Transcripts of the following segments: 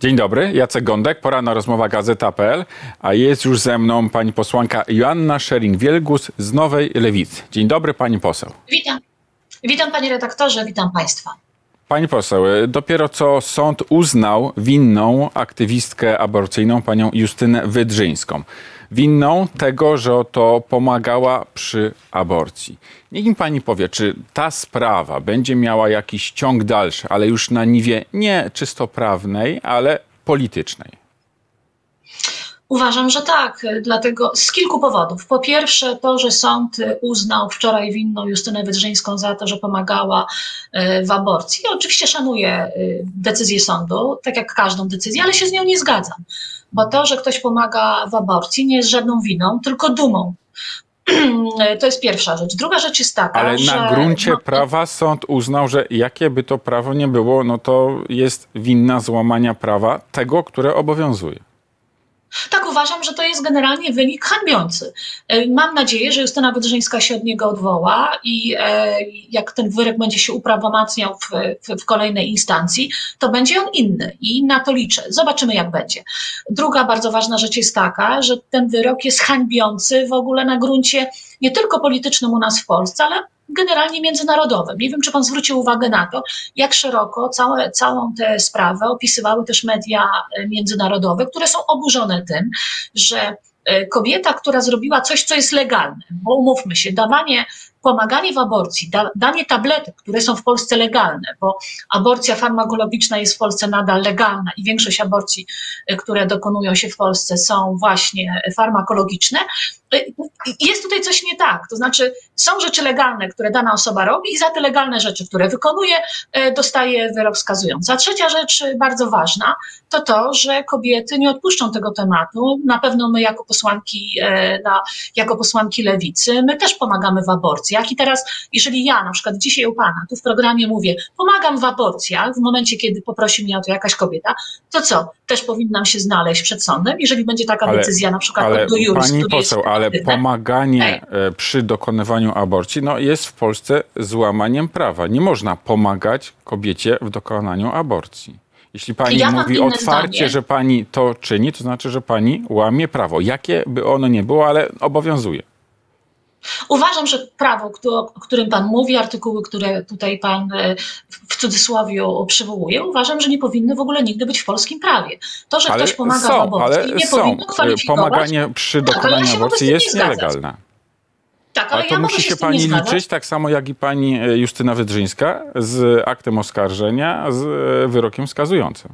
Dzień dobry, Jacek Gądek, poranna rozmowa Gazeta.pl, a jest już ze mną pani posłanka Joanna Szering-Wielgus z Nowej Lewicy. Dzień dobry, pani poseł. Witam. Witam panie redaktorze, witam państwa. Pani poseł, dopiero co sąd uznał winną aktywistkę aborcyjną, panią Justynę Wydrzyńską. Winną tego, że oto pomagała przy aborcji. Niech mi pani powie, czy ta sprawa będzie miała jakiś ciąg dalszy, ale już na niwie nie czysto prawnej, ale politycznej. Uważam, że tak, dlatego z kilku powodów. Po pierwsze, to, że sąd uznał wczoraj winną Justynę Wydrzyńską za to, że pomagała e, w aborcji. Ja oczywiście szanuję e, decyzję sądu, tak jak każdą decyzję, ale się z nią nie zgadzam. Bo to, że ktoś pomaga w aborcji, nie jest żadną winą, tylko dumą. To jest pierwsza rzecz. Druga rzecz jest taka, Ale że... na gruncie no, prawa sąd uznał, że jakie by to prawo nie było, no to jest winna złamania prawa tego, które obowiązuje. Tak, uważam, że to jest generalnie wynik hańbiący. E, Mam nadzieję, że Justyna Wydrzyńska się od niego odwoła i e, jak ten wyrok będzie się uprawomacniał w, w, w kolejnej instancji, to będzie on inny i na to liczę. Zobaczymy, jak będzie. Druga bardzo ważna rzecz jest taka, że ten wyrok jest hańbiący w ogóle na gruncie nie tylko politycznym u nas w Polsce, ale generalnie międzynarodowym. Nie wiem, czy pan zwrócił uwagę na to, jak szeroko całe, całą tę sprawę opisywały też media e, międzynarodowe, które są oburzone tym, że e, kobieta, która zrobiła coś, co jest legalne, bo umówmy się, dawanie, pomaganie w aborcji, da, danie tabletek, które są w Polsce legalne, bo aborcja farmakologiczna jest w Polsce nadal legalna i większość aborcji, e, które dokonują się w Polsce są właśnie farmakologiczne, jest tutaj coś nie tak. To znaczy, są rzeczy legalne, które dana osoba robi, i za te legalne rzeczy, które wykonuje, e, dostaje wyrok skazujący. A trzecia rzecz, e, bardzo ważna, to to, że kobiety nie odpuszczą tego tematu. Na pewno my, jako posłanki, e, jako posłanki lewicy, my też pomagamy w aborcjach. I teraz, jeżeli ja na przykład dzisiaj u pana tu w programie mówię, pomagam w aborcjach, w momencie, kiedy poprosi mnie o to jakaś kobieta, to co? Też powinnam się znaleźć przed sądem, jeżeli będzie taka Ale- decyzja, na przykład Ale do juris, pani poseł, ale pomaganie e, przy dokonywaniu aborcji no, jest w Polsce złamaniem prawa. Nie można pomagać kobiecie w dokonaniu aborcji. Jeśli pani Ja mówi otwarcie, zdanie. że pani to czyni, to znaczy, że pani łamie prawo. Jakie by ono nie było, ale obowiązuje. Uważam, że prawo, o którym Pan mówi, artykuły, które tutaj Pan e, w cudzysłowie przywołuje, uważam, że nie powinny w ogóle nigdy być w polskim prawie. To, że Ale ktoś pomaga w są, aborcji, ale nie są. powinno kwalifikować. Pomaganie przy Tak, ja dokonaniu z aborcji jest nie nielegalne. Tak, ale Ale to ja musi się się pani liczyć, tak samo jak i pani e, Justyna Wydrzyńska, z aktem oskarżenia, z e, wyrokiem wskazującym.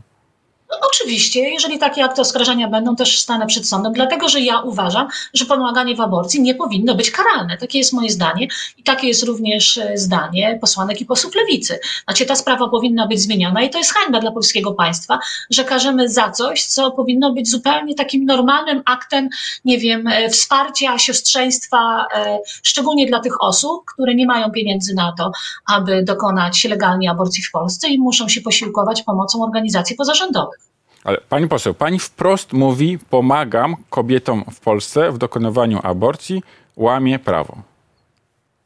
No, oczywiście, jeżeli takie akty oskarżenia będą, też stanę przed sądem, dlatego że ja uważam, że pomaganie w aborcji nie powinno być karalne. Takie jest moje zdanie i takie jest również e, zdanie posłanek i posłów lewicy. Znaczy, ta sprawa powinna być zmieniona i to jest hańba dla polskiego państwa, że karzemy za coś, co powinno być zupełnie takim normalnym aktem, nie wiem, e, wsparcia, siostrzeństwa, e, szczególnie dla tych osób, które nie mają pieniędzy na to, aby dokonać legalnie aborcji w Polsce i muszą się posiłkować pomocą organizacji pozarządowych. Ale pani poseł, pani wprost mówi, pomagam kobietom w Polsce w dokonywaniu aborcji, łamie prawo.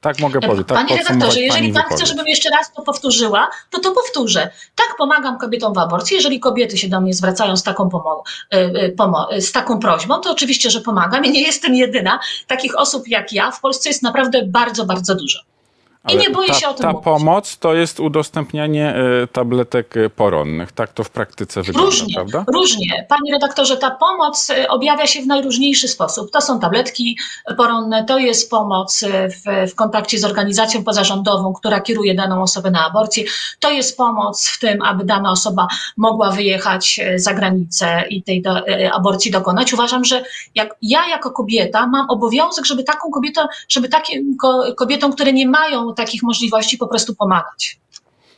Tak mogę powiedzieć, tak Panie redaktorze, jeżeli pan chce, żebym jeszcze raz to powtórzyła, to to powtórzę. Tak pomagam kobietom w aborcji. Jeżeli kobiety się do mnie zwracają z taką, pomo- y, y, pomo- y, z taką prośbą, to oczywiście, że pomagam i nie jestem jedyna. Takich osób jak ja w Polsce jest naprawdę bardzo, bardzo dużo. I nie boję ta, się o tym Ta mówić. pomoc to jest udostępnianie e, tabletek e, poronnych. Tak to w praktyce wygląda, Różnie, prawda? różnie. Panie redaktorze, ta pomoc y, objawia się w najróżniejszy sposób. To są tabletki poronne, to jest pomoc w, w kontakcie z organizacją pozarządową, która kieruje daną osobę na aborcję. To jest pomoc w tym, aby dana osoba mogła wyjechać za granicę i tej do, aborcji dokonać. Uważam, że jak ja jako kobieta mam obowiązek, żeby taką kobietą, żeby takim ko- kobietom, które nie mają takich możliwości, po prostu pomagać.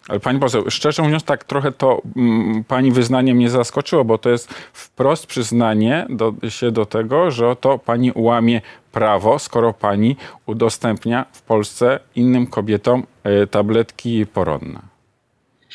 Ale pani poseł, szczerze mówiąc, tak trochę to mm, pani wyznanie mnie zaskoczyło, bo to jest wprost przyznanie do, się do tego, że to pani łamie prawo, skoro pani udostępnia w Polsce innym kobietom e, tabletki poronne.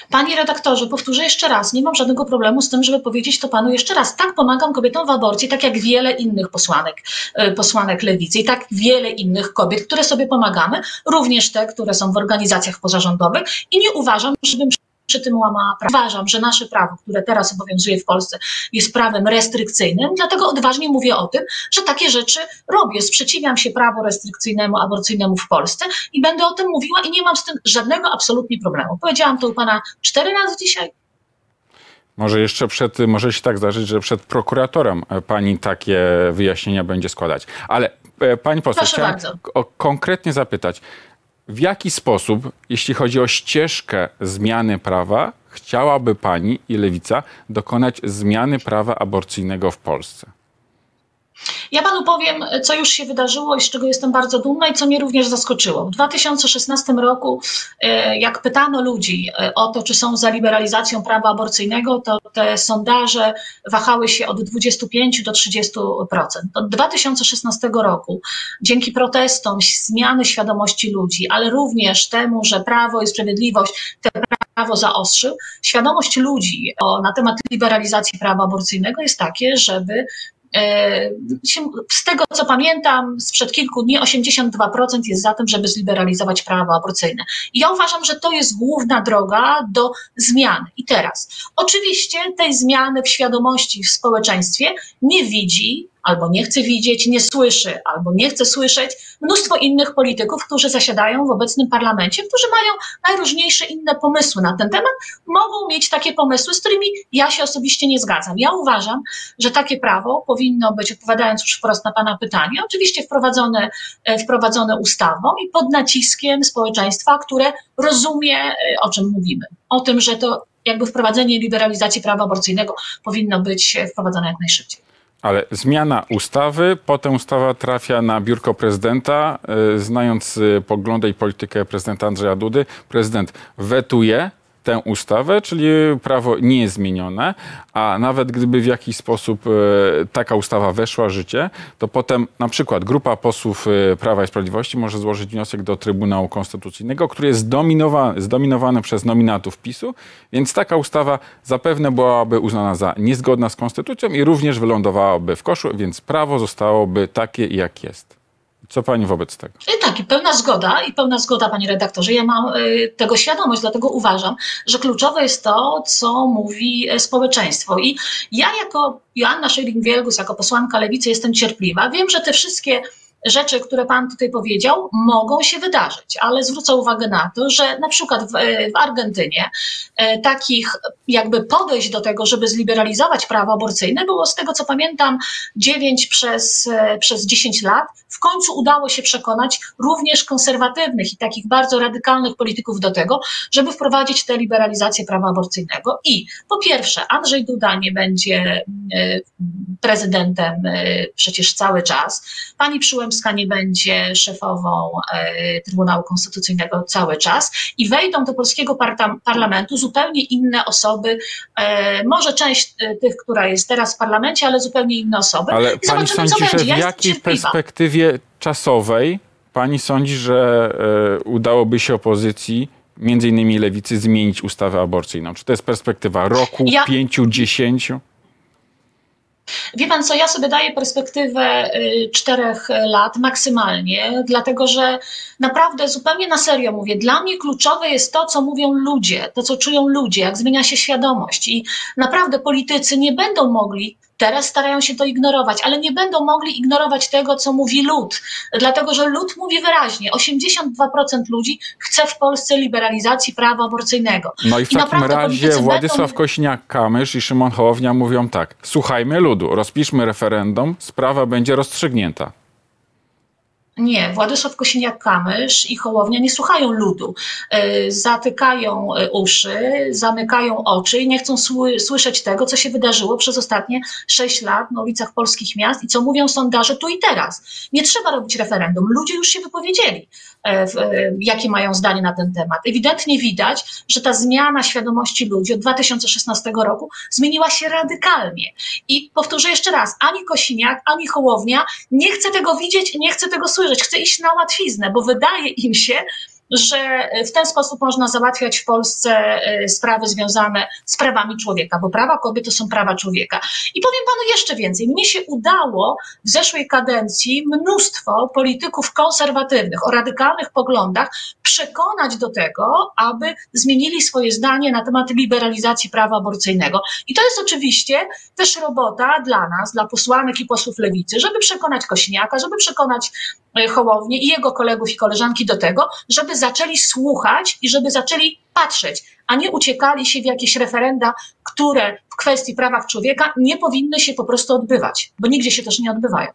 Panie redaktorze, powtórzę jeszcze raz, nie mam żadnego problemu z tym, żeby powiedzieć to panu jeszcze raz. Tak pomagam kobietom w aborcji, tak jak wiele innych posłanek, e, posłanek lewicy i tak wiele innych kobiet, które sobie pomagamy, również te, które są w organizacjach pozarządowych i nie uważam, żebym przy tym łamała prawo. Uważam, że nasze prawo, które teraz obowiązuje w Polsce, jest prawem restrykcyjnym, dlatego odważnie mówię o tym, że takie rzeczy robię. Sprzeciwiam się prawu restrykcyjnemu, aborcyjnemu w Polsce i będę o tym mówiła i nie mam z tym żadnego absolutnie problemu. Powiedziałam to u pana cztery razy dzisiaj. Może jeszcze przed, może się tak zdarzyć, że przed prokuratorem pani takie wyjaśnienia będzie składać. Ale e, pani poseł, Proszę chciałem bardzo. konkretnie zapytać, w jaki sposób, jeśli chodzi o ścieżkę zmiany prawa, chciałaby pani i lewica dokonać zmiany prawa aborcyjnego w Polsce? Ja panu powiem, co już się wydarzyło i z czego jestem bardzo dumna i co mnie również zaskoczyło. W 2016 roku, e, jak pytano ludzi e, o to, czy są za liberalizacją prawa aborcyjnego, to te sondaże wahały się od 25 do 30%. Od 2016 roku, dzięki protestom, zmiany świadomości ludzi, ale również temu, że Prawo i Sprawiedliwość te prawo zaostrzył, świadomość ludzi o, na temat liberalizacji prawa aborcyjnego jest takie, żeby Z tego co pamiętam, sprzed kilku dni 82% jest za tym, żeby zliberalizować prawo aborcyjne. I ja uważam, że to jest główna droga do zmiany. I teraz, oczywiście tej zmiany w świadomości w społeczeństwie nie widzi, albo nie chce widzieć, nie słyszy, albo nie chce słyszeć mnóstwo innych polityków, którzy zasiadają w obecnym parlamencie, którzy mają najróżniejsze inne pomysły na ten temat, mogą mieć takie pomysły, z którymi ja się osobiście nie zgadzam. Ja uważam, że takie prawo powinno być, odpowiadając już wprost na Pana pytanie, oczywiście wprowadzone, e, wprowadzone ustawą i pod naciskiem społeczeństwa, które rozumie, e, o czym mówimy. O tym, że to jakby wprowadzenie liberalizacji prawa aborcyjnego powinno być e, wprowadzone jak najszybciej. Ale zmiana ustawy, potem ustawa trafia na biurko prezydenta. E, Znając e, poglądy i politykę prezydenta Andrzeja Dudy, prezydent wetuje tę ustawę, czyli prawo nie jest zmienione, a nawet gdyby w jakiś sposób e, taka ustawa weszła w życie, to potem na przykład grupa posłów e, Prawa i Sprawiedliwości może złożyć wniosek do Trybunału Konstytucyjnego, który jest zdominowany, zdominowany przez nominatów PiSu, więc taka ustawa zapewne byłaby uznana za niezgodna z konstytucją i również wylądowałaby w koszu, więc prawo zostałoby takie, jak jest. Co pani wobec tego? I tak, i pełna zgoda, i pełna zgoda, panie redaktorze. Ja mam y, tego świadomość, dlatego uważam, że kluczowe jest to, co mówi e, społeczeństwo. I ja jako Joanna Scheuring-Wielgus, jako posłanka Lewicy jestem cierpliwa. Wiem, że te wszystkie rzeczy, które pan tutaj powiedział, mogą się wydarzyć, ale zwrócę uwagę na to, że na przykład w, e, w Argentynie e, takich jakby podejść do tego, żeby zliberalizować prawo aborcyjne było z tego co pamiętam 9 przez, e, przez 10 lat. W końcu udało się przekonać również konserwatywnych i takich bardzo radykalnych polityków do tego, żeby wprowadzić tę liberalizację prawa aborcyjnego. I po pierwsze, Andrzej Duda nie będzie e, prezydentem e, przecież cały czas. Pani Przyłębska nie będzie szefową e, Trybunału Konstytucyjnego cały czas i wejdą do polskiego parlamentu zupełnie inne osoby, e, może część e, tych, która jest teraz w parlamencie, ale zupełnie inne osoby. Ale I pani sądzi, że w Ja jakiej perspektywie czasowej pani sądzi, że udałoby się opozycji, między innymi lewicy, zmienić ustawę aborcyjną? Czy to jest perspektywa roku, Ja- pięciu, dziesięciu? Wie pan co, ja sobie daję perspektywę y, czterech lat maksymalnie, dlatego że naprawdę zupełnie na serio mówię, dla mnie kluczowe jest to, co mówią ludzie, to, co czują ludzie, jak zmienia się świadomość. I naprawdę politycy nie będą mogli, teraz starają się to ignorować, ale nie będą mogli ignorować tego, co mówi lud, dlatego że lud mówi wyraźnie, 82% ludzi chce w Polsce liberalizacji prawa aborcyjnego. No i w I takim razie Władysław będą- Kośniak-Kamysz i Szymon Hołownia mówią tak, słuchajmy ludu, rozpiszmy referendum, sprawa będzie rozstrzygnięta. Nie, Władysław Kosiniak-Kamysz i Hołownia nie słuchają ludu. E, Zatykają e, uszy, zamykają oczy i nie chcą sły- słyszeć tego, co się wydarzyło przez ostatnie sześć lat na ulicach polskich miast i co mówią sondaże tu i teraz. Nie trzeba robić referendum. Ludzie już się wypowiedzieli, e, jakie mają zdanie na ten temat. Ewidentnie widać, że ta zmiana świadomości ludzi od 2016 roku zmieniła się radykalnie. I powtórzę jeszcze raz, ani Kosiniak, ani Hołownia nie chce tego widzieć nie chce tego słyszeć, chce iść na łatwiznę, bo wydaje im się, że w ten sposób można załatwiać w Polsce sprawy związane z prawami człowieka, bo prawa kobiet to są prawa człowieka. I powiem panu jeszcze więcej. Mnie się udało w zeszłej kadencji mnóstwo polityków konserwatywnych o radykalnych poglądach przekonać do tego, aby zmienili swoje zdanie na temat liberalizacji prawa aborcyjnego. I to jest oczywiście też robota dla nas, dla posłanek i posłów lewicy, żeby przekonać Kośniaka, żeby przekonać e, Hołownię i jego kolegów i koleżanki do tego, żeby zaczęli słuchać i żeby zaczęli patrzeć, a nie uciekali się w jakieś referenda, które w kwestii praw człowieka nie powinny się po prostu odbywać, bo nigdzie się też nie odbywają.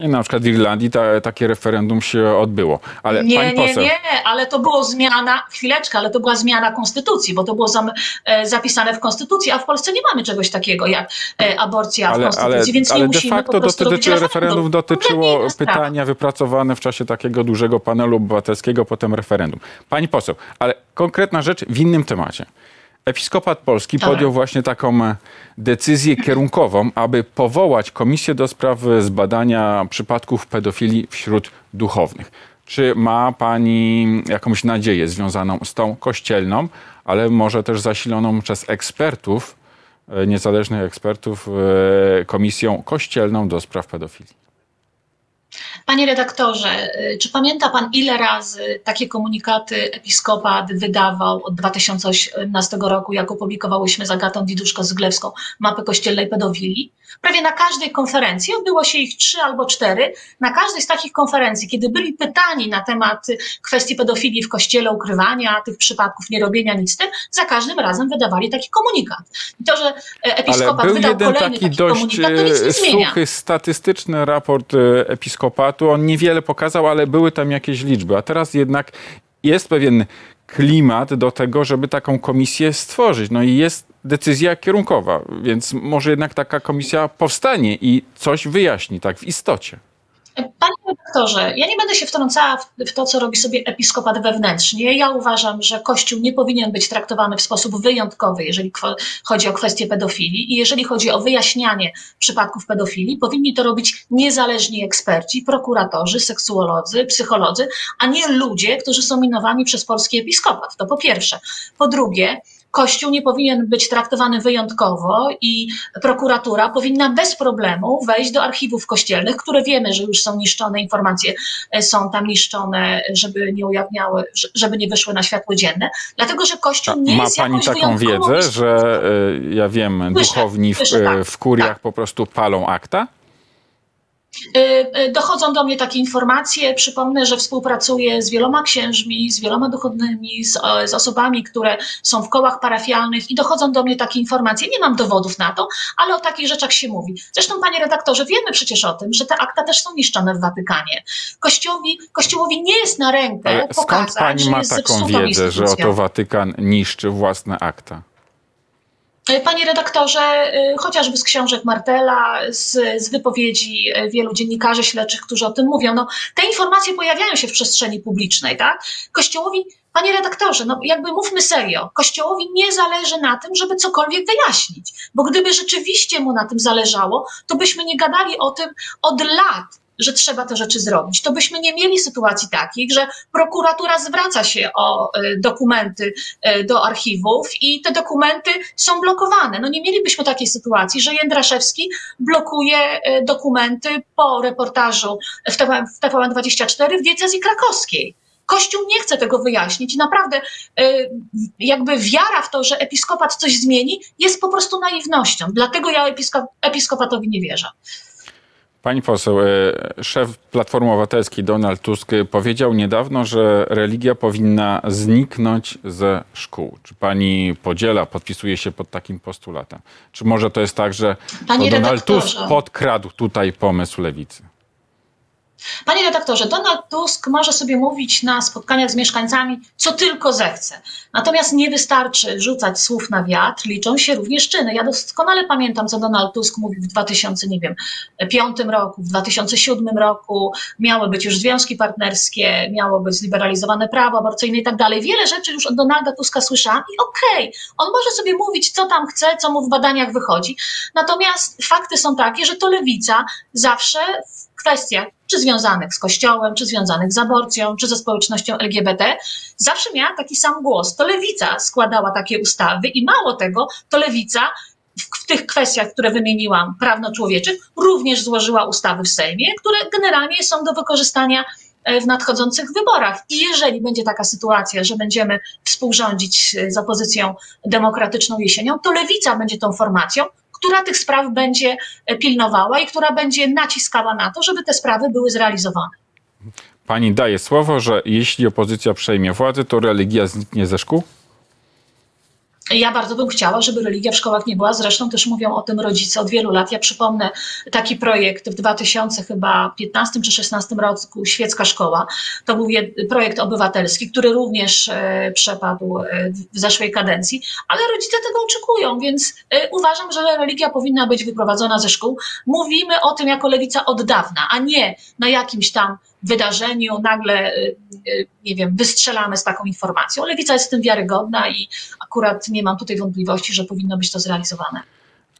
Nie, na przykład w Irlandii ta, takie referendum się odbyło. Ale nie, nie, nie, ale to było zmiana, chwileczkę, ale to była zmiana konstytucji, bo to było zam, e, zapisane w konstytucji, a w Polsce nie mamy czegoś takiego jak e, aborcja ale, w konstytucji, ale, więc ale nie de musimy facto po dotyczy robić referendum dotyczyło pytania wypracowane w czasie takiego dużego panelu obywatelskiego, potem referendum. Pani poseł, ale konkretna rzecz w innym temacie. Episkopat Polski Dobra. podjął właśnie taką e, decyzję kierunkową, aby powołać komisję do spraw zbadania przypadków pedofilii wśród duchownych. Czy ma Pani jakąś nadzieję związaną z tą kościelną, ale może też zasiloną przez ekspertów, e, niezależnych ekspertów, e, komisją kościelną do spraw pedofilii? Panie redaktorze, y, czy pamięta pan, ile razy takie komunikaty episkopat wydawał od 2018 roku, jak opublikowałyśmy z Agatą Diduszko-Zyglewską mapę kościelnej pedofilii? Prawie na każdej konferencji, odbyło się ich trzy albo cztery, na każdej z takich konferencji, kiedy byli pytani na temat kwestii pedofilii w kościele, ukrywania tych przypadków, nie robienia nic z tym, za każdym razem wydawali taki komunikat. I to, że e, episkopat Ale był wydał jeden kolejny taki taki dość komunikat, to nic nie e, zmienia. suchy, statystyczny raport e, episkopatu. On niewiele pokazał, ale były tam jakieś liczby. A teraz jednak jest pewien klimat do tego, żeby taką komisję stworzyć. No i jest decyzja kierunkowa, więc może jednak taka komisja powstanie i coś wyjaśni, tak w istocie. Panie redaktorze, ja nie będę się wtrącała w, to, co robi sobie episkopat wewnętrznie. Ja uważam, że Kościół nie powinien być traktowany w sposób wyjątkowy, jeżeli chodzi o kwestię pedofilii i jeżeli chodzi o wyjaśnianie przypadków pedofilii, powinni to robić niezależni eksperci, prokuratorzy, seksuolodzy, psycholodzy, a nie ludzie, którzy są minowani przez polski episkopat. To po pierwsze. Po drugie, Kościół nie powinien być traktowany wyjątkowo i prokuratura powinna bez problemu wejść do archiwów kościelnych, które wiemy, że już są niszczone, informacje e, są tam niszczone, żeby nie ujawniały, że- żeby nie wyszły na światło dzienne, dlatego że Kościół nie ma jest pani jakąś taką wiedzę, że e, ja wiem, duchowni w, tak, w kuriach tak. po prostu palą akta? Y, y, Dochodzą do mnie takie informacje. Przypomnę, że współpracuję z wieloma księżmi, z wieloma duchownymi, z, z osobami, które są w kołach parafialnych i dochodzą do mnie takie informacje. Nie mam dowodów na to, ale o takich rzeczach się mówi. Zresztą, panie redaktorze, wiemy przecież o tym, że te akta też są niszczone w Watykanie. Kościołowi, kościołowi nie jest na rękę Ale skąd pokazać, pani że ma taką wiedzę, że oto Watykan niszczy własne akta? Panie redaktorze, y, chociażby z książek Martela, z, z wypowiedzi y, wielu dziennikarzy śledczych, którzy o tym mówią, no, te informacje pojawiają się w przestrzeni publicznej, tak? Kościołowi, panie redaktorze, no jakby mówmy serio, Kościołowi nie zależy na tym, żeby cokolwiek wyjaśnić, bo gdyby rzeczywiście mu na tym zależało, to byśmy nie gadali o tym od lat, że trzeba te rzeczy zrobić. To byśmy nie mieli sytuacji takich, że prokuratura zwraca się o y, dokumenty y, do archiwów i te dokumenty są blokowane. No nie mielibyśmy takiej sytuacji, że Jędraszewski blokuje y, dokumenty po reportażu w TVN, w TVN24 w diecezji krakowskiej. Kościół nie chce tego wyjaśnić i naprawdę jakby wiara w to, że episkopat coś zmieni, jest po prostu naiwnością. Dlatego ja episko- episkopatowi nie wierzę. Pani poseł, e, szef Platformy Obywatelskiej Donald Tusk powiedział niedawno, że religia powinna zniknąć ze szkół. Czy pani podziela, podpisuje się pod takim postulatem? Czy może to jest tak, że Donald Tusk podkradł tutaj pomysł lewicy? Panie redaktorze, Donald Tusk może sobie mówić na spotkaniach z mieszkańcami, co tylko zechce. Natomiast nie wystarczy rzucać słów na wiatr, liczą się również czyny. Ja doskonale pamiętam, co Donald Tusk mówił w 2005 roku, w 2007 roku. Miały być już związki partnerskie, miało być zliberalizowane prawo aborcyjne i tak dalej. Wiele rzeczy już od Donalda Tuska słyszałam i okej, on może sobie mówić, co tam chce, co mu w badaniach wychodzi. Natomiast fakty są takie, że to lewica zawsze w kwestiach, czy związanych z kościołem, czy związanych z aborcją, czy ze społecznością LGBT, zawsze miała taki sam głos. To lewica składała takie ustawy i mało tego, to lewica w, tych kwestiach, które wymieniłam, prawno-człowieczych, również złożyła ustawy w Sejmie, które generalnie są do wykorzystania e, w nadchodzących wyborach. I jeżeli będzie taka sytuacja, że będziemy współrządzić e, z opozycją demokratyczną jesienią, to lewica będzie tą formacją, która tych spraw będzie e, pilnowała i która będzie naciskała na to, żeby te sprawy były zrealizowane. Pani daje słowo, że jeśli opozycja przejmie władzę, to religia zniknie ze szkół? Ja bardzo bym chciała, żeby religia w szkołach nie była. Zresztą też mówią o tym rodzice od wielu lat. Ja przypomnę taki projekt w 2015 chyba 15 czy 16 roku Świecka Szkoła. To był projekt obywatelski, który również e, przepadł e, w zeszłej kadencji, ale rodzice tego oczekują, więc e, uważam, że religia powinna być wyprowadzona ze szkół. Mówimy o tym jako lewica od dawna, a nie na jakimś tam wydarzeniu nagle, y, y, nie wiem, wystrzelamy z taką informacją. Lewica jest w tym wiarygodna i akurat nie mam tutaj wątpliwości, że powinno być to zrealizowane.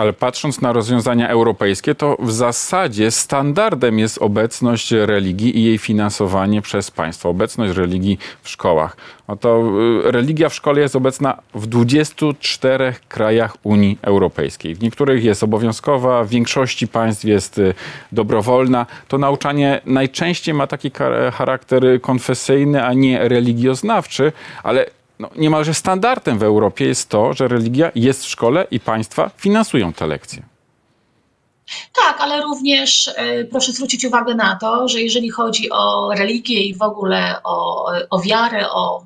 Ale patrząc na rozwiązania europejskie, to w zasadzie standardem jest obecność religii i jej finansowanie przez państwo, obecność religii w szkołach. Oto y, religia w szkole jest obecna w 24 krajach Unii Europejskiej. W niektórych jest obowiązkowa, w większości państw jest y, dobrowolna. To nauczanie najczęściej ma taki charakter konfesyjny, a nie religioznawczy, ale no, niemalże standardem w Europie jest to, że religia jest w szkole i państwa finansują te lekcje. Tak, ale również y, proszę zwrócić uwagę na to, że jeżeli chodzi o religię i w ogóle o, o wiarę, o,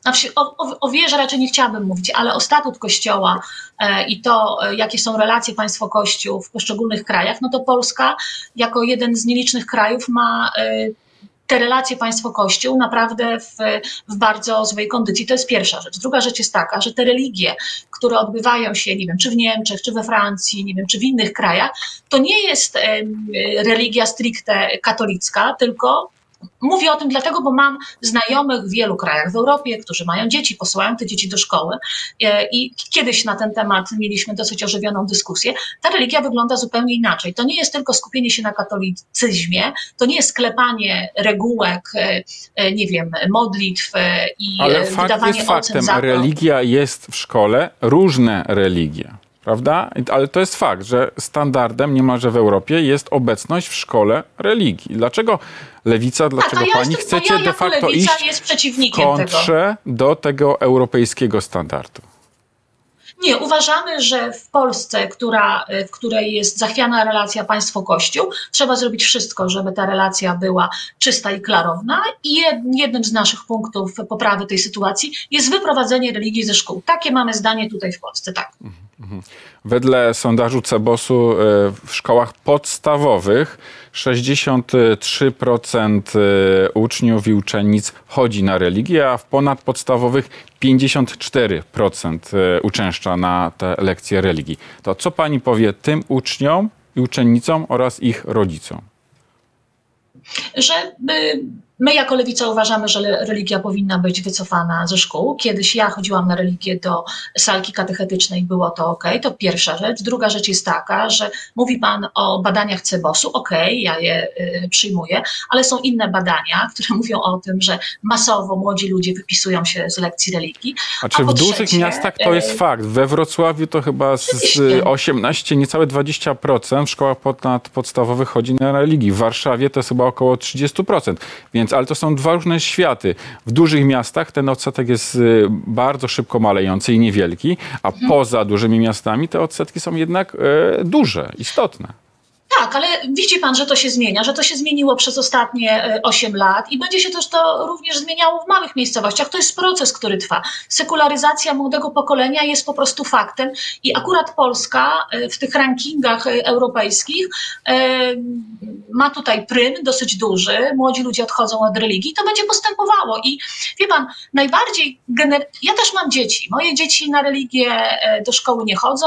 znaczy o, o, wierze raczej nie chciałabym mówić, ale o statut Kościoła y, i to, y, jakie są relacje państwo-kościół w poszczególnych krajach, no to Polska jako jeden z nielicznych krajów ma te relacje państwo-kościół naprawdę w, w bardzo złej kondycji. To jest pierwsza rzecz. Druga rzecz jest taka, że te religie, które odbywają się, nie wiem, czy w Niemczech, czy we Francji, nie wiem, czy w innych krajach, to nie jest religia stricte katolicka, tylko Mówię o tym dlatego, bo mam znajomych w wielu krajach w Europie, którzy mają dzieci, posyłają te dzieci do szkoły e, i kiedyś na ten temat mieliśmy dosyć ożywioną dyskusję. Ta religia wygląda zupełnie inaczej. To nie jest tylko skupienie się na katolicyzmie, to nie jest sklepanie regułek, e, e, nie wiem, modlitw i Ale wydawanie jest faktem, religia jest w szkole, różne religie prawda? Ale to jest fakt, że standardem niemalże w Europie jest obecność w szkole religii. Dlaczego lewica, dlaczego tak, ja pani jestem, chcecie ja de facto iść w kontrze tego. do tego europejskiego standardu? Nie, uważamy, że w Polsce, która, w której jest zachwiana relacja państwo-kościół, trzeba zrobić wszystko, żeby ta relacja była czysta i klarowna. I jednym z naszych punktów poprawy tej sytuacji jest wyprowadzenie religii ze szkół. Takie mamy zdanie tutaj w Polsce, tak. Mhm. Wedle sondażu Cebosu e, w szkołach podstawowych 63% e, uczniów i uczennic chodzi na religię, a w ponadpodstawowych 54% e, uczęszcza na te lekcje religii. To co pani powie tym uczniom i uczennicom oraz ich rodzicom? Że My jako lewica uważamy, że religia powinna być wycofana ze szkół. Kiedyś ja chodziłam na religię do salki katechetycznej, było to ok, to pierwsza rzecz. Druga rzecz jest taka, że mówi Pan o badaniach Cebosu, ok, ja je y, przyjmuję, ale są inne badania, które mówią o tym, że masowo młodzi ludzie wypisują się z lekcji religii. A czy A w dużych trzecie, miastach to jest y, fakt? We Wrocławiu to chyba z, z 18, niecałe 20% w szkołach podstawowych chodzi na religii. W Warszawie to jest chyba około 30%. Więc ale to są dwa różne światy. W dużych miastach ten odsetek jest y, bardzo szybko malejący i niewielki, a mhm. poza dużymi miastami te odsetki są jednak e, duże, istotne. Tak, ale widzi pan, że to się zmienia, że to się zmieniło przez ostatnie 8 e, lat i będzie się też to również zmieniało w małych miejscowościach. To jest proces, który trwa. Sekularyzacja młodego pokolenia jest po prostu faktem i akurat Polska e, w tych rankingach e, europejskich ma tutaj prym dosyć duży. Młodzi ludzie odchodzą od religii. To będzie postępowało i wie pan, najbardziej gener... ja też mam dzieci. Moje dzieci na religię do szkoły nie chodzą.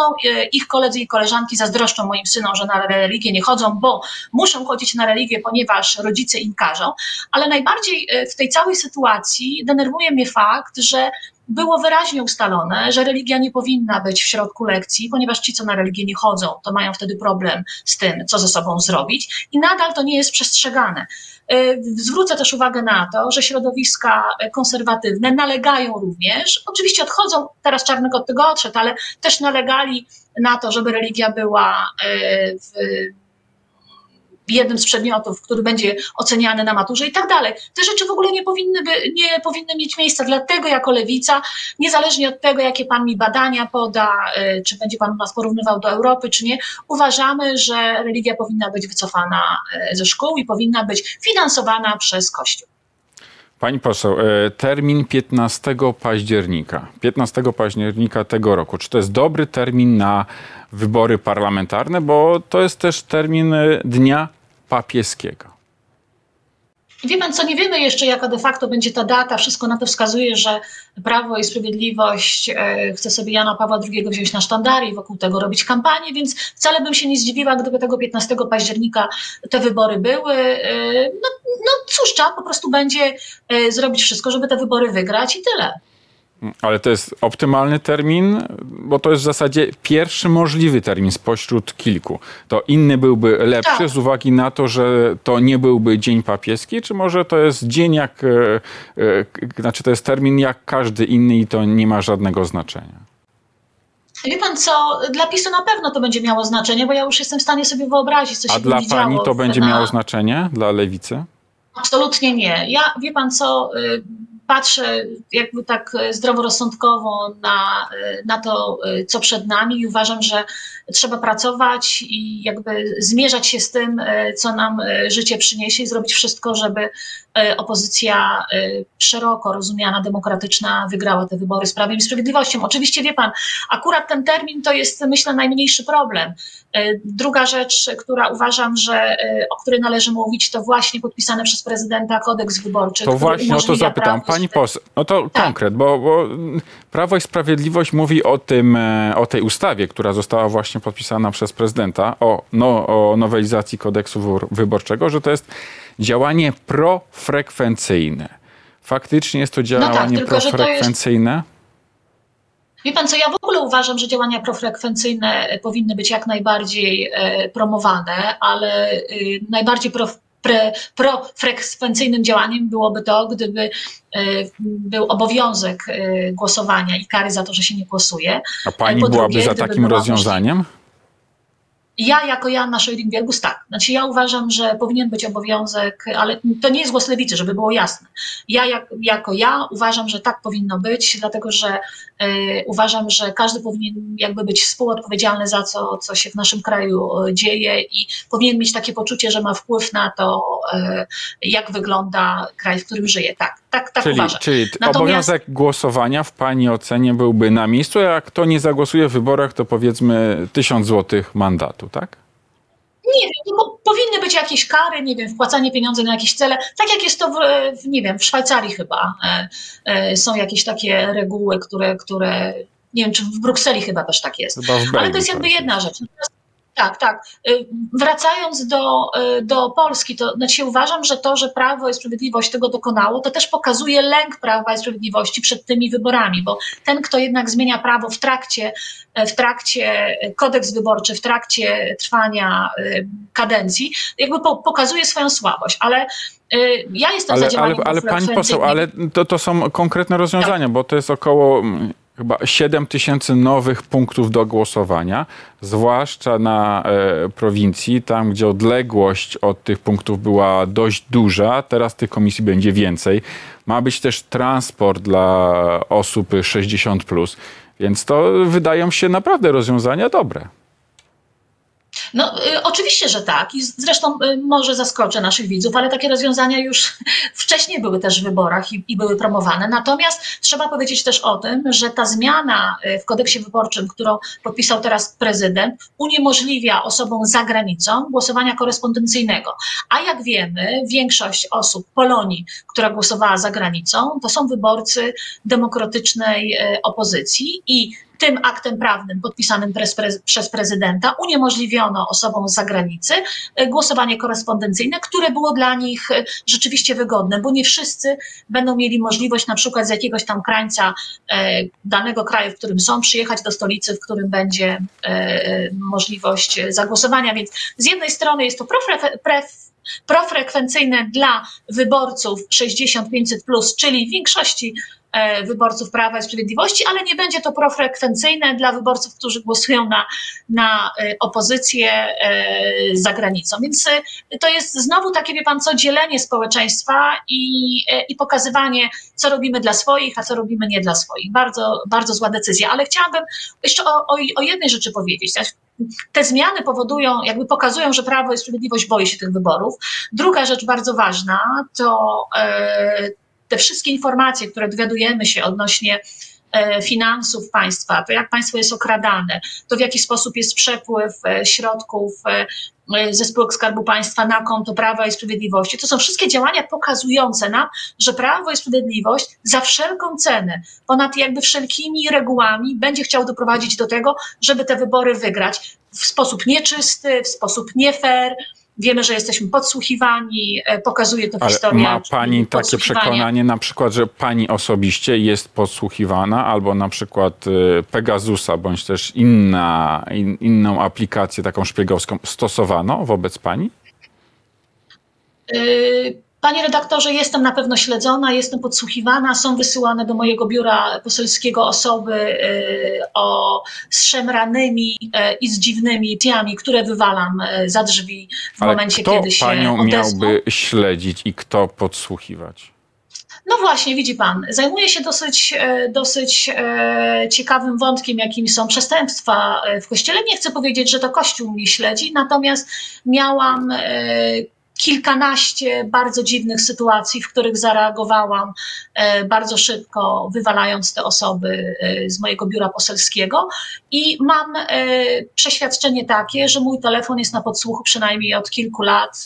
Ich koledzy i koleżanki zazdroszczą moim synom, że na religię nie chodzą, bo muszą chodzić na religię, ponieważ rodzice im każą, ale najbardziej e, w tej całej sytuacji denerwuje mnie fakt, że było wyraźnie ustalone, że religia nie powinna być w środku lekcji, ponieważ ci, co na religię nie chodzą, to mają wtedy problem z tym, co ze sobą zrobić. I nadal to nie jest przestrzegane. Y, zwrócę też uwagę na to, że środowiska konserwatywne nalegają również, oczywiście odchodzą, teraz Czarnek od tego odszedł, ale też nalegali na to, żeby religia była w jednym z przedmiotów, który będzie oceniany na maturze i tak dalej. Te rzeczy w ogóle nie powinny, by, nie powinny mieć miejsca. Dlatego jako lewica, niezależnie od tego, jakie pan mi badania poda, y, czy będzie pan nas porównywał do Europy, czy nie, uważamy, że religia powinna być wycofana y, ze szkół i powinna być finansowana przez Kościół. Pani poseł, y, termin 15 października. 15 października tego roku. Czy to jest dobry termin na wybory parlamentarne? Bo to jest też termin Dnia papieskiego. Wie pan co, nie wiemy jeszcze, jaka de facto będzie ta data. Wszystko na to wskazuje, że Prawo i Sprawiedliwość e, chce sobie Jana Pawła II wziąć na sztandary i wokół tego robić kampanię, więc wcale bym się nie zdziwiła, gdyby tego 15 października te wybory były. E, no, no cóż, trzeba po prostu będzie e, zrobić wszystko, żeby te wybory wygrać i tyle. Ale to jest optymalny termin, bo to jest w zasadzie pierwszy możliwy termin spośród kilku. To inny byłby lepszy tak. z uwagi na to, że to nie byłby dzień papieski, czy może to jest dzień jak, e, e, znaczy to jest termin jak każdy inny i to nie ma żadnego znaczenia? Wie pan co, dla PiSu na pewno to będzie miało znaczenie, bo ja już jestem w stanie sobie wyobrazić, co się A dla pani to będzie na... miało znaczenie, dla lewicy? Absolutnie nie. Ja, wie pan co, y, patrzę jakby tak zdroworozsądkowo na, na to, co przed nami i uważam, że trzeba pracować i jakby zmierzać się z tym, co nam życie przyniesie i zrobić wszystko, żeby opozycja szeroko rozumiana, demokratyczna wygrała te wybory z Prawem i Sprawiedliwością. Oczywiście wie pan, akurat ten termin to jest myślę najmniejszy problem. Druga rzecz, która uważam, że o której należy mówić, to właśnie podpisany przez prezydenta kodeks wyborczy. To właśnie o to zapytam. Pani poseł, no to tak. konkret, bo, bo, Prawo i Sprawiedliwość mówi o tym, e, o tej ustawie, która została właśnie podpisana przez prezydenta o, no, o nowelizacji kodeksu wyborczego, że to jest działanie profrekwencyjne. Faktycznie jest to działanie no tak, profrekwencyjne? Wie pan co, ja w ogóle uważam, że działania profrekwencyjne powinny być jak najbardziej e, promowane, ale y, najbardziej prof, pre, profrekwencyjnym działaniem byłoby to, gdyby e, był obowiązek e, głosowania i kary za to, że się nie głosuje. A pani po byłaby drugie, za takim rozwiązaniem? Ja jako Joanna Szojring-Wielgus tak. Znaczy ja uważam, że powinien być obowiązek, ale to nie jest głos lewicy, żeby było jasne. Ja jak, jako ja uważam, że tak powinno być, dlatego że y, uważam, że każdy powinien jakby być współodpowiedzialny za co, co się w naszym kraju e, dzieje i powinien mieć takie poczucie, że ma wpływ na to, y, jak wygląda kraj, w którym żyje. Tak, tak, tak czyli, uważam. Czyli Natomiast... obowiązek głosowania w Pani ocenie byłby na miejscu, jak kto nie zagłosuje w wyborach, to powiedzmy tysiąc złotych mandatu, tak? Nie wiem, no, powinny być jakieś kary, nie wiem, wpłacanie pieniędzy na jakieś cele, tak jak jest to w, nie wiem, w Szwajcarii chyba e, e, są jakieś takie reguły, które, które, nie wiem, czy w Brukseli chyba też tak jest. Ale to jest jakby jedna rzecz. Tak, tak. Y, wracając do, y, do Polski, to znaczy uważam, że to, że Prawo i Sprawiedliwość tego dokonało, to też pokazuje lęk Prawa i Sprawiedliwości przed tymi wyborami, bo ten, kto jednak zmienia prawo w trakcie, w trakcie kodeks wyborczy, w trakcie trwania y, kadencji, jakby po, pokazuje swoją słabość, ale ja jestem ale, za Ale, ale pani poseł, ale to, to są konkretne rozwiązania, tak. bo to jest około chyba 7 tysięcy nowych punktów do głosowania, zwłaszcza na e, prowincji, tam gdzie odległość od tych punktów była dość duża, teraz tych komisji będzie więcej. Ma być też transport dla osób 60+, plus, więc to wydają się naprawdę rozwiązania dobre. No, y, oczywiście, że tak. I zresztą y, może zaskoczę naszych widzów, ale takie rozwiązania już wcześniej były też w wyborach i, i, były promowane. Natomiast trzeba powiedzieć też o tym, że ta zmiana y, w kodeksie wyborczym, którą podpisał teraz prezydent, uniemożliwia osobom za granicą głosowania korespondencyjnego. A jak wiemy, większość osób Polonii, która głosowała za granicą, to są wyborcy demokratycznej opozycji i tym aktem prawnym podpisanym przez, przez prezydenta uniemożliwiono osobom z zagranicy e, głosowanie korespondencyjne, które było dla nich e, rzeczywiście wygodne, bo nie wszyscy będą mieli możliwość na przykład z jakiegoś tam krańca e, danego kraju, w którym są, przyjechać do stolicy, w którym będzie możliwość zagłosowania. Więc z jednej strony jest to profrekwencyjne dla wyborców 6500, czyli w większości E, wyborców Prawa i Sprawiedliwości, ale nie będzie to profrekwencyjne dla wyborców, którzy głosują na, na e, opozycję e, za granicą. Więc to jest znowu takie, wie pan co, dzielenie społeczeństwa i, i pokazywanie, co robimy dla swoich, a co robimy nie dla swoich. Bardzo, bardzo zła decyzja. Ale chciałabym jeszcze o, o, o jednej rzeczy powiedzieć. Te zmiany powodują, jakby pokazują, że Prawo i Sprawiedliwość boi się tych wyborów. Druga rzecz bardzo ważna to te wszystkie informacje, które dowiadujemy się odnośnie e, finansów państwa, to jak państwo jest okradane, to w jaki sposób jest przepływ e, środków e, ze spółek Skarbu Państwa na konto Prawa i Sprawiedliwości. To są wszystkie działania pokazujące nam, że Prawo i Sprawiedliwość za wszelką cenę, ponad jakby wszelkimi regułami, będzie chciał doprowadzić do tego, żeby te wybory wygrać w sposób nieczysty, w sposób nie fair, Wiemy, że jesteśmy podsłuchiwani, e, pokazuje to Ale historia. Ma pani takie przekonanie, na przykład, że pani osobiście jest podsłuchiwana, albo na przykład e, Pegasusa, bądź też inna, in, inną aplikację taką szpiegowską stosowano wobec pani? Yy, Panie redaktorze, jestem na pewno śledzona, jestem podsłuchiwana, są wysyłane do mojego biura poselskiego osoby y, o szemranymi y, i z dziwnymi tiami, które wywalam y, za drzwi w Ale momencie, kto kiedy się panią odezwą. miałby śledzić i kto podsłuchiwać? No właśnie, widzi pan, zajmuję się dosyć, dosyć ciekawym wątkiem, jakim są przestępstwa w kościele. Nie chcę powiedzieć, że to kościół mnie śledzi, natomiast miałam kilkanaście bardzo dziwnych sytuacji, w których zareagowałam e, bardzo szybko, wywalając te osoby e, z mojego biura poselskiego. I mam e, przeświadczenie takie, że mój telefon jest na podsłuchu przynajmniej od kilku lat.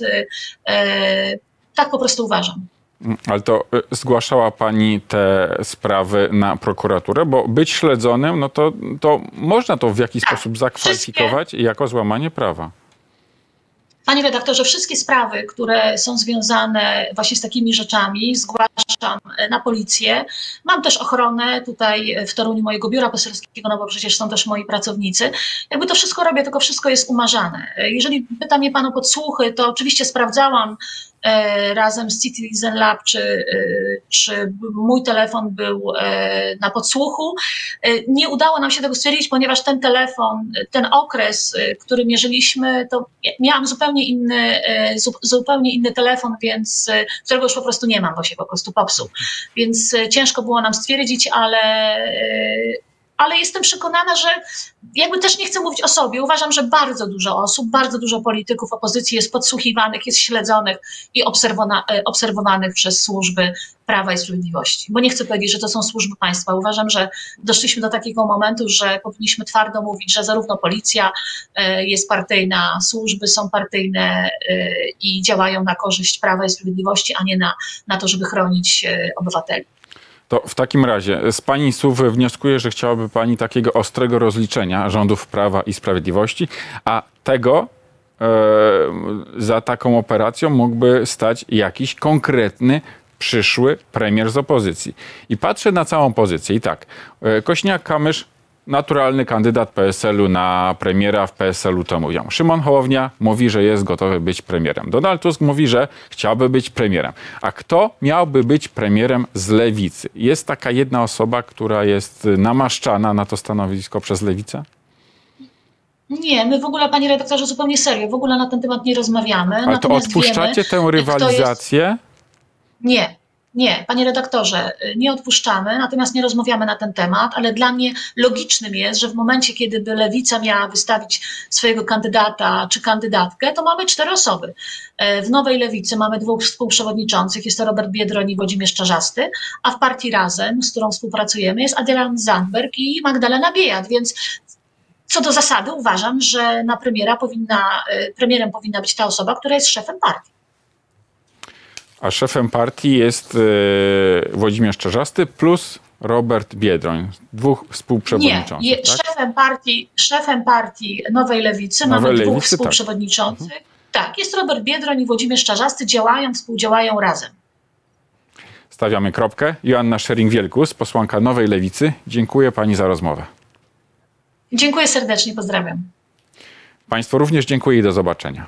Tak po prostu uważam. Mm, ale to zgłaszała pani te sprawy na prokuraturę, bo być śledzonym, no to, to można to w jakiś tak, sposób zakwalifikować wszystkie... jako złamanie prawa. Panie redaktorze, wszystkie sprawy, które są związane właśnie z takimi rzeczami, zgłaszam na policję. Mam też ochronę tutaj w Toruniu mojego biura poselskiego, no bo przecież są też moi pracownicy. Jakby to wszystko robię, tylko wszystko jest umarzane. Jeżeli pyta mnie pan o podsłuchy, to oczywiście sprawdzałam razem z Citizen Lab, czy, e, czy mój telefon był e, na podsłuchu. Nie udało nam się tego stwierdzić, ponieważ ten telefon, ten okres, który mierzyliśmy, to miałam zupełnie inny, zupełnie inny telefon, więc którego już po prostu nie mam, bo się po prostu popsuł. Więc ciężko było nam stwierdzić, ale ale jestem przekonana, że jakby też nie chcę mówić o sobie. Uważam, że bardzo dużo osób, bardzo dużo polityków opozycji jest podsłuchiwanych, jest śledzonych i e, obserwowanych przez służby Prawa i Sprawiedliwości. Bo nie chcę powiedzieć, że to są służby państwa. Uważam, że doszliśmy do takiego momentu, że powinniśmy twardo mówić, że zarówno policja e, jest partyjna, służby są partyjne e, i działają na korzyść Prawa i Sprawiedliwości, a nie na, na to, żeby chronić obywateli. To w takim razie z Pani słów wnioskuję, że chciałaby Pani takiego ostrego rozliczenia rządów Prawa i Sprawiedliwości, a tego e, za taką operacją mógłby stać jakiś konkretny przyszły premier z opozycji. I patrzę na całą pozycję i tak, e, Kośniak-Kamysz naturalny kandydat PSL-u na premiera w PSL-u to mówią. Szymon Hołownia mówi, że jest gotowy być premierem. Donald Tusk mówi, że chciałby być premierem. A kto miałby być premierem z lewicy? Jest taka jedna osoba, która jest namaszczana na to stanowisko przez lewicę? Nie, my w ogóle, panie redaktorze, zupełnie serio, w ogóle na ten temat nie rozmawiamy. Ale to odpuszczacie wiemy, tę rywalizację? Nie, nie, panie redaktorze, nie odpuszczamy, natomiast nie rozmawiamy na ten temat, ale dla mnie logicznym jest, że w momencie, kiedy by lewica miała wystawić swojego kandydata czy kandydatkę, to mamy cztery osoby. E, w nowej lewicy mamy dwóch współprzewodniczących, jest to Robert Biedroń i Włodzimierz Czarzasty, a w partii Razem, z którą współpracujemy, jest Adrian Zandberg i Magdalena Biejat, więc co do zasady uważam, że na premiera powinna, e, premierem powinna być ta osoba, która jest szefem partii. A szefem partii jest yy, Włodzimierz Czarzasty plus Robert Biedroń, dwóch Nie, współprzewodniczących. je, tak? szefem, partii, szefem partii Nowej Lewicy Nowej mamy dwóch Lewicy, tak. współprzewodniczących. Tak. jest Robert Biedroń i Włodzimierz Czarzasty, działają, współdziałają razem. Stawiamy kropkę. Joanna Schering-Wielkus, posłanka Nowej Lewicy. Dziękuję pani za rozmowę. Dziękuję serdecznie, pozdrawiam. Państwu również dziękuję i do zobaczenia.